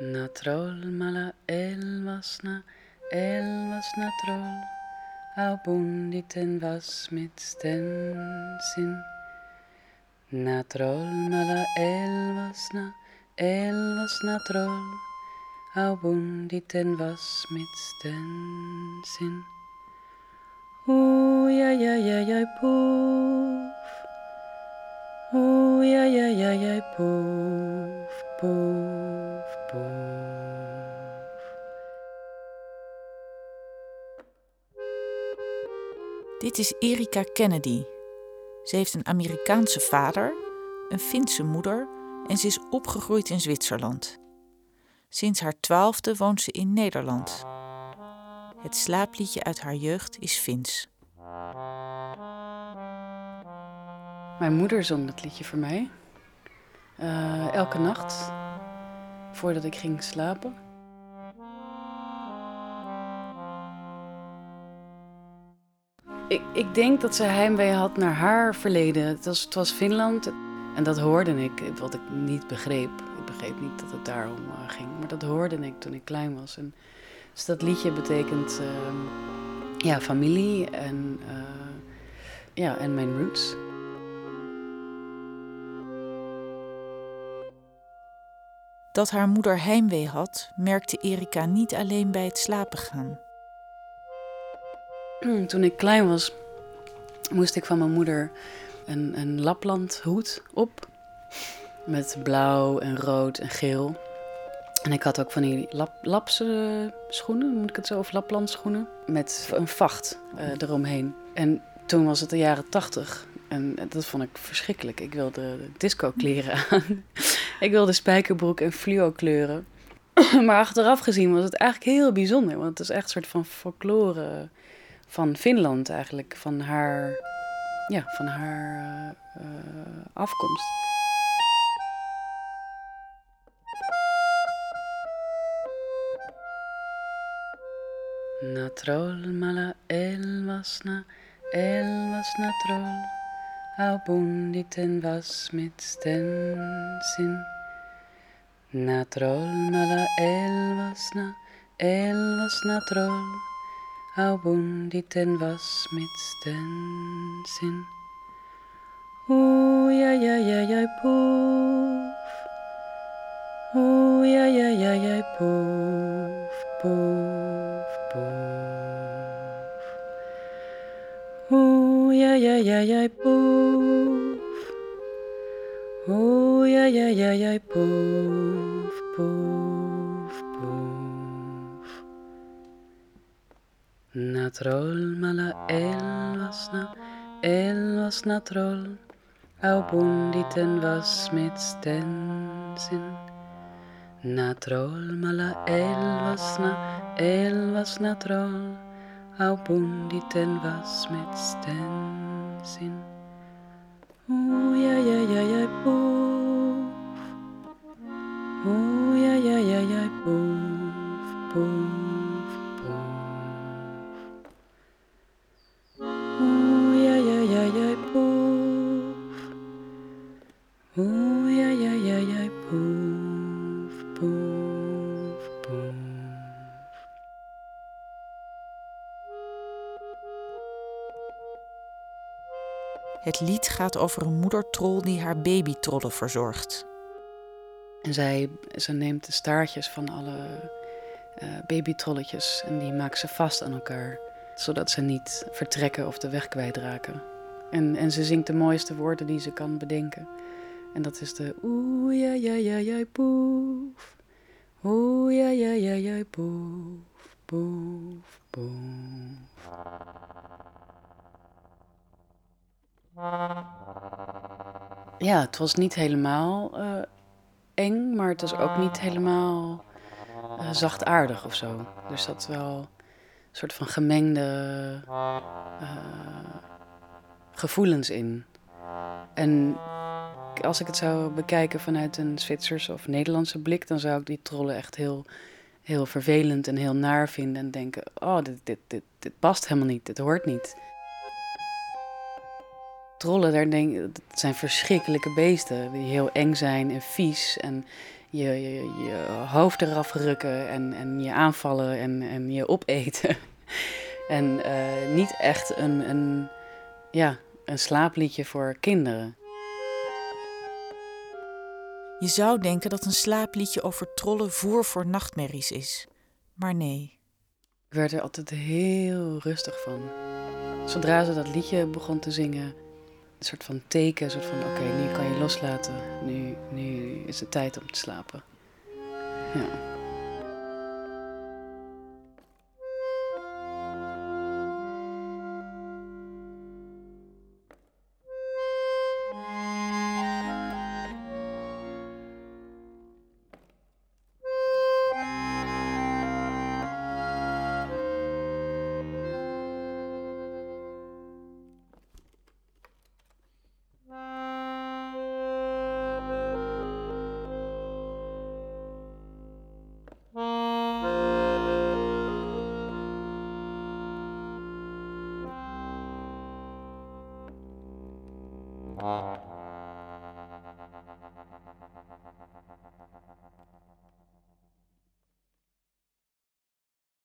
Na troll mala elvasna, elvasna troll, au bunditen was mit stensin. Na troll mala elvasna, elvasna troll, au bunditen was mit stensin. Oeh, ja, ja, ja, ja, poef. Dit is Erika Kennedy. Ze heeft een Amerikaanse vader, een Finse moeder en ze is opgegroeid in Zwitserland. Sinds haar twaalfde woont ze in Nederland. Het slaapliedje uit haar jeugd is Fins. Mijn moeder zong dat liedje voor mij. Eh, elke nacht. Voordat ik ging slapen. Ik, ik denk dat ze heimwee had naar haar verleden. Het was, het was Finland. En dat hoorde ik, wat ik niet begreep. Ik begreep niet dat het daarom uh, ging. Maar dat hoorde ik toen ik klein was. En, dus dat liedje betekent uh, ja, familie en, uh, ja, en mijn roots. Dat haar moeder heimwee had, merkte Erika niet alleen bij het slapen gaan. Toen ik klein was, moest ik van mijn moeder een, een Lapland hoed op. Met blauw en rood en geel. En ik had ook van die lap, lapse schoenen, moet ik het zo, of Lapland schoenen. Met een vacht uh, eromheen. En toen was het de jaren tachtig. En dat vond ik verschrikkelijk. Ik wilde disco kleren aan. ik wilde spijkerbroek en fluo kleuren. maar achteraf gezien was het eigenlijk heel bijzonder. Want het is echt een soort van folklore van Finland eigenlijk. Van haar, ja, van haar uh, afkomst. Na troll mala elvasna, elvasna troll, au bunditen was mit stensin. Na troll mala elvasna, elvasna troll, au bunditen was mit stensin. Oeh, ja, ja, ja, ja, poef. Oeh, ja, ja, ja, ja, poef, poef, poef. Oeh, ja, ja, ja, ja, poef. Oeh, ja, ja, ja, ja, poef, Na troll mala elvasna, elvasna troll, au bunditen was mit stensin. Na troll mala elvasna, elvasna troll, au bunditen was mit stensin. Oeh, ja, ja, ja, ja, poef. Oeh, ja, ja, ja, ja, poef, poef, Het lied gaat over een moedertrol die haar babytrollen verzorgt. En zij, ze neemt de staartjes van alle uh, babytrolletjes en die maakt ze vast aan elkaar. Zodat ze niet vertrekken of de weg kwijtraken. En, en ze zingt de mooiste woorden die ze kan bedenken. En dat is de oeh ja ja ja ja poef. Oeh ja ja ja ja poef, poef, poef. Ja, het was niet helemaal uh, eng, maar het was ook niet helemaal uh, zachtaardig of zo. Er zat wel een soort van gemengde uh, gevoelens in. En als ik het zou bekijken vanuit een Zwitserse of Nederlandse blik, dan zou ik die trollen echt heel, heel vervelend en heel naar vinden. En denken: oh, dit, dit, dit, dit past helemaal niet, dit hoort niet. Trollen, daar denk, dat zijn verschrikkelijke beesten die heel eng zijn en vies. En je, je, je hoofd eraf rukken en, en je aanvallen en, en je opeten. en eh, niet echt een, een, ja, een slaapliedje voor kinderen. Je zou denken dat een slaapliedje over trollen voer voor nachtmerries is. Maar nee. Ik werd er altijd heel rustig van. Zodra ze dat liedje begon te zingen, een soort van teken, een soort van oké, nu kan je loslaten. Nu, nu is het tijd om te slapen. Ja. 啊。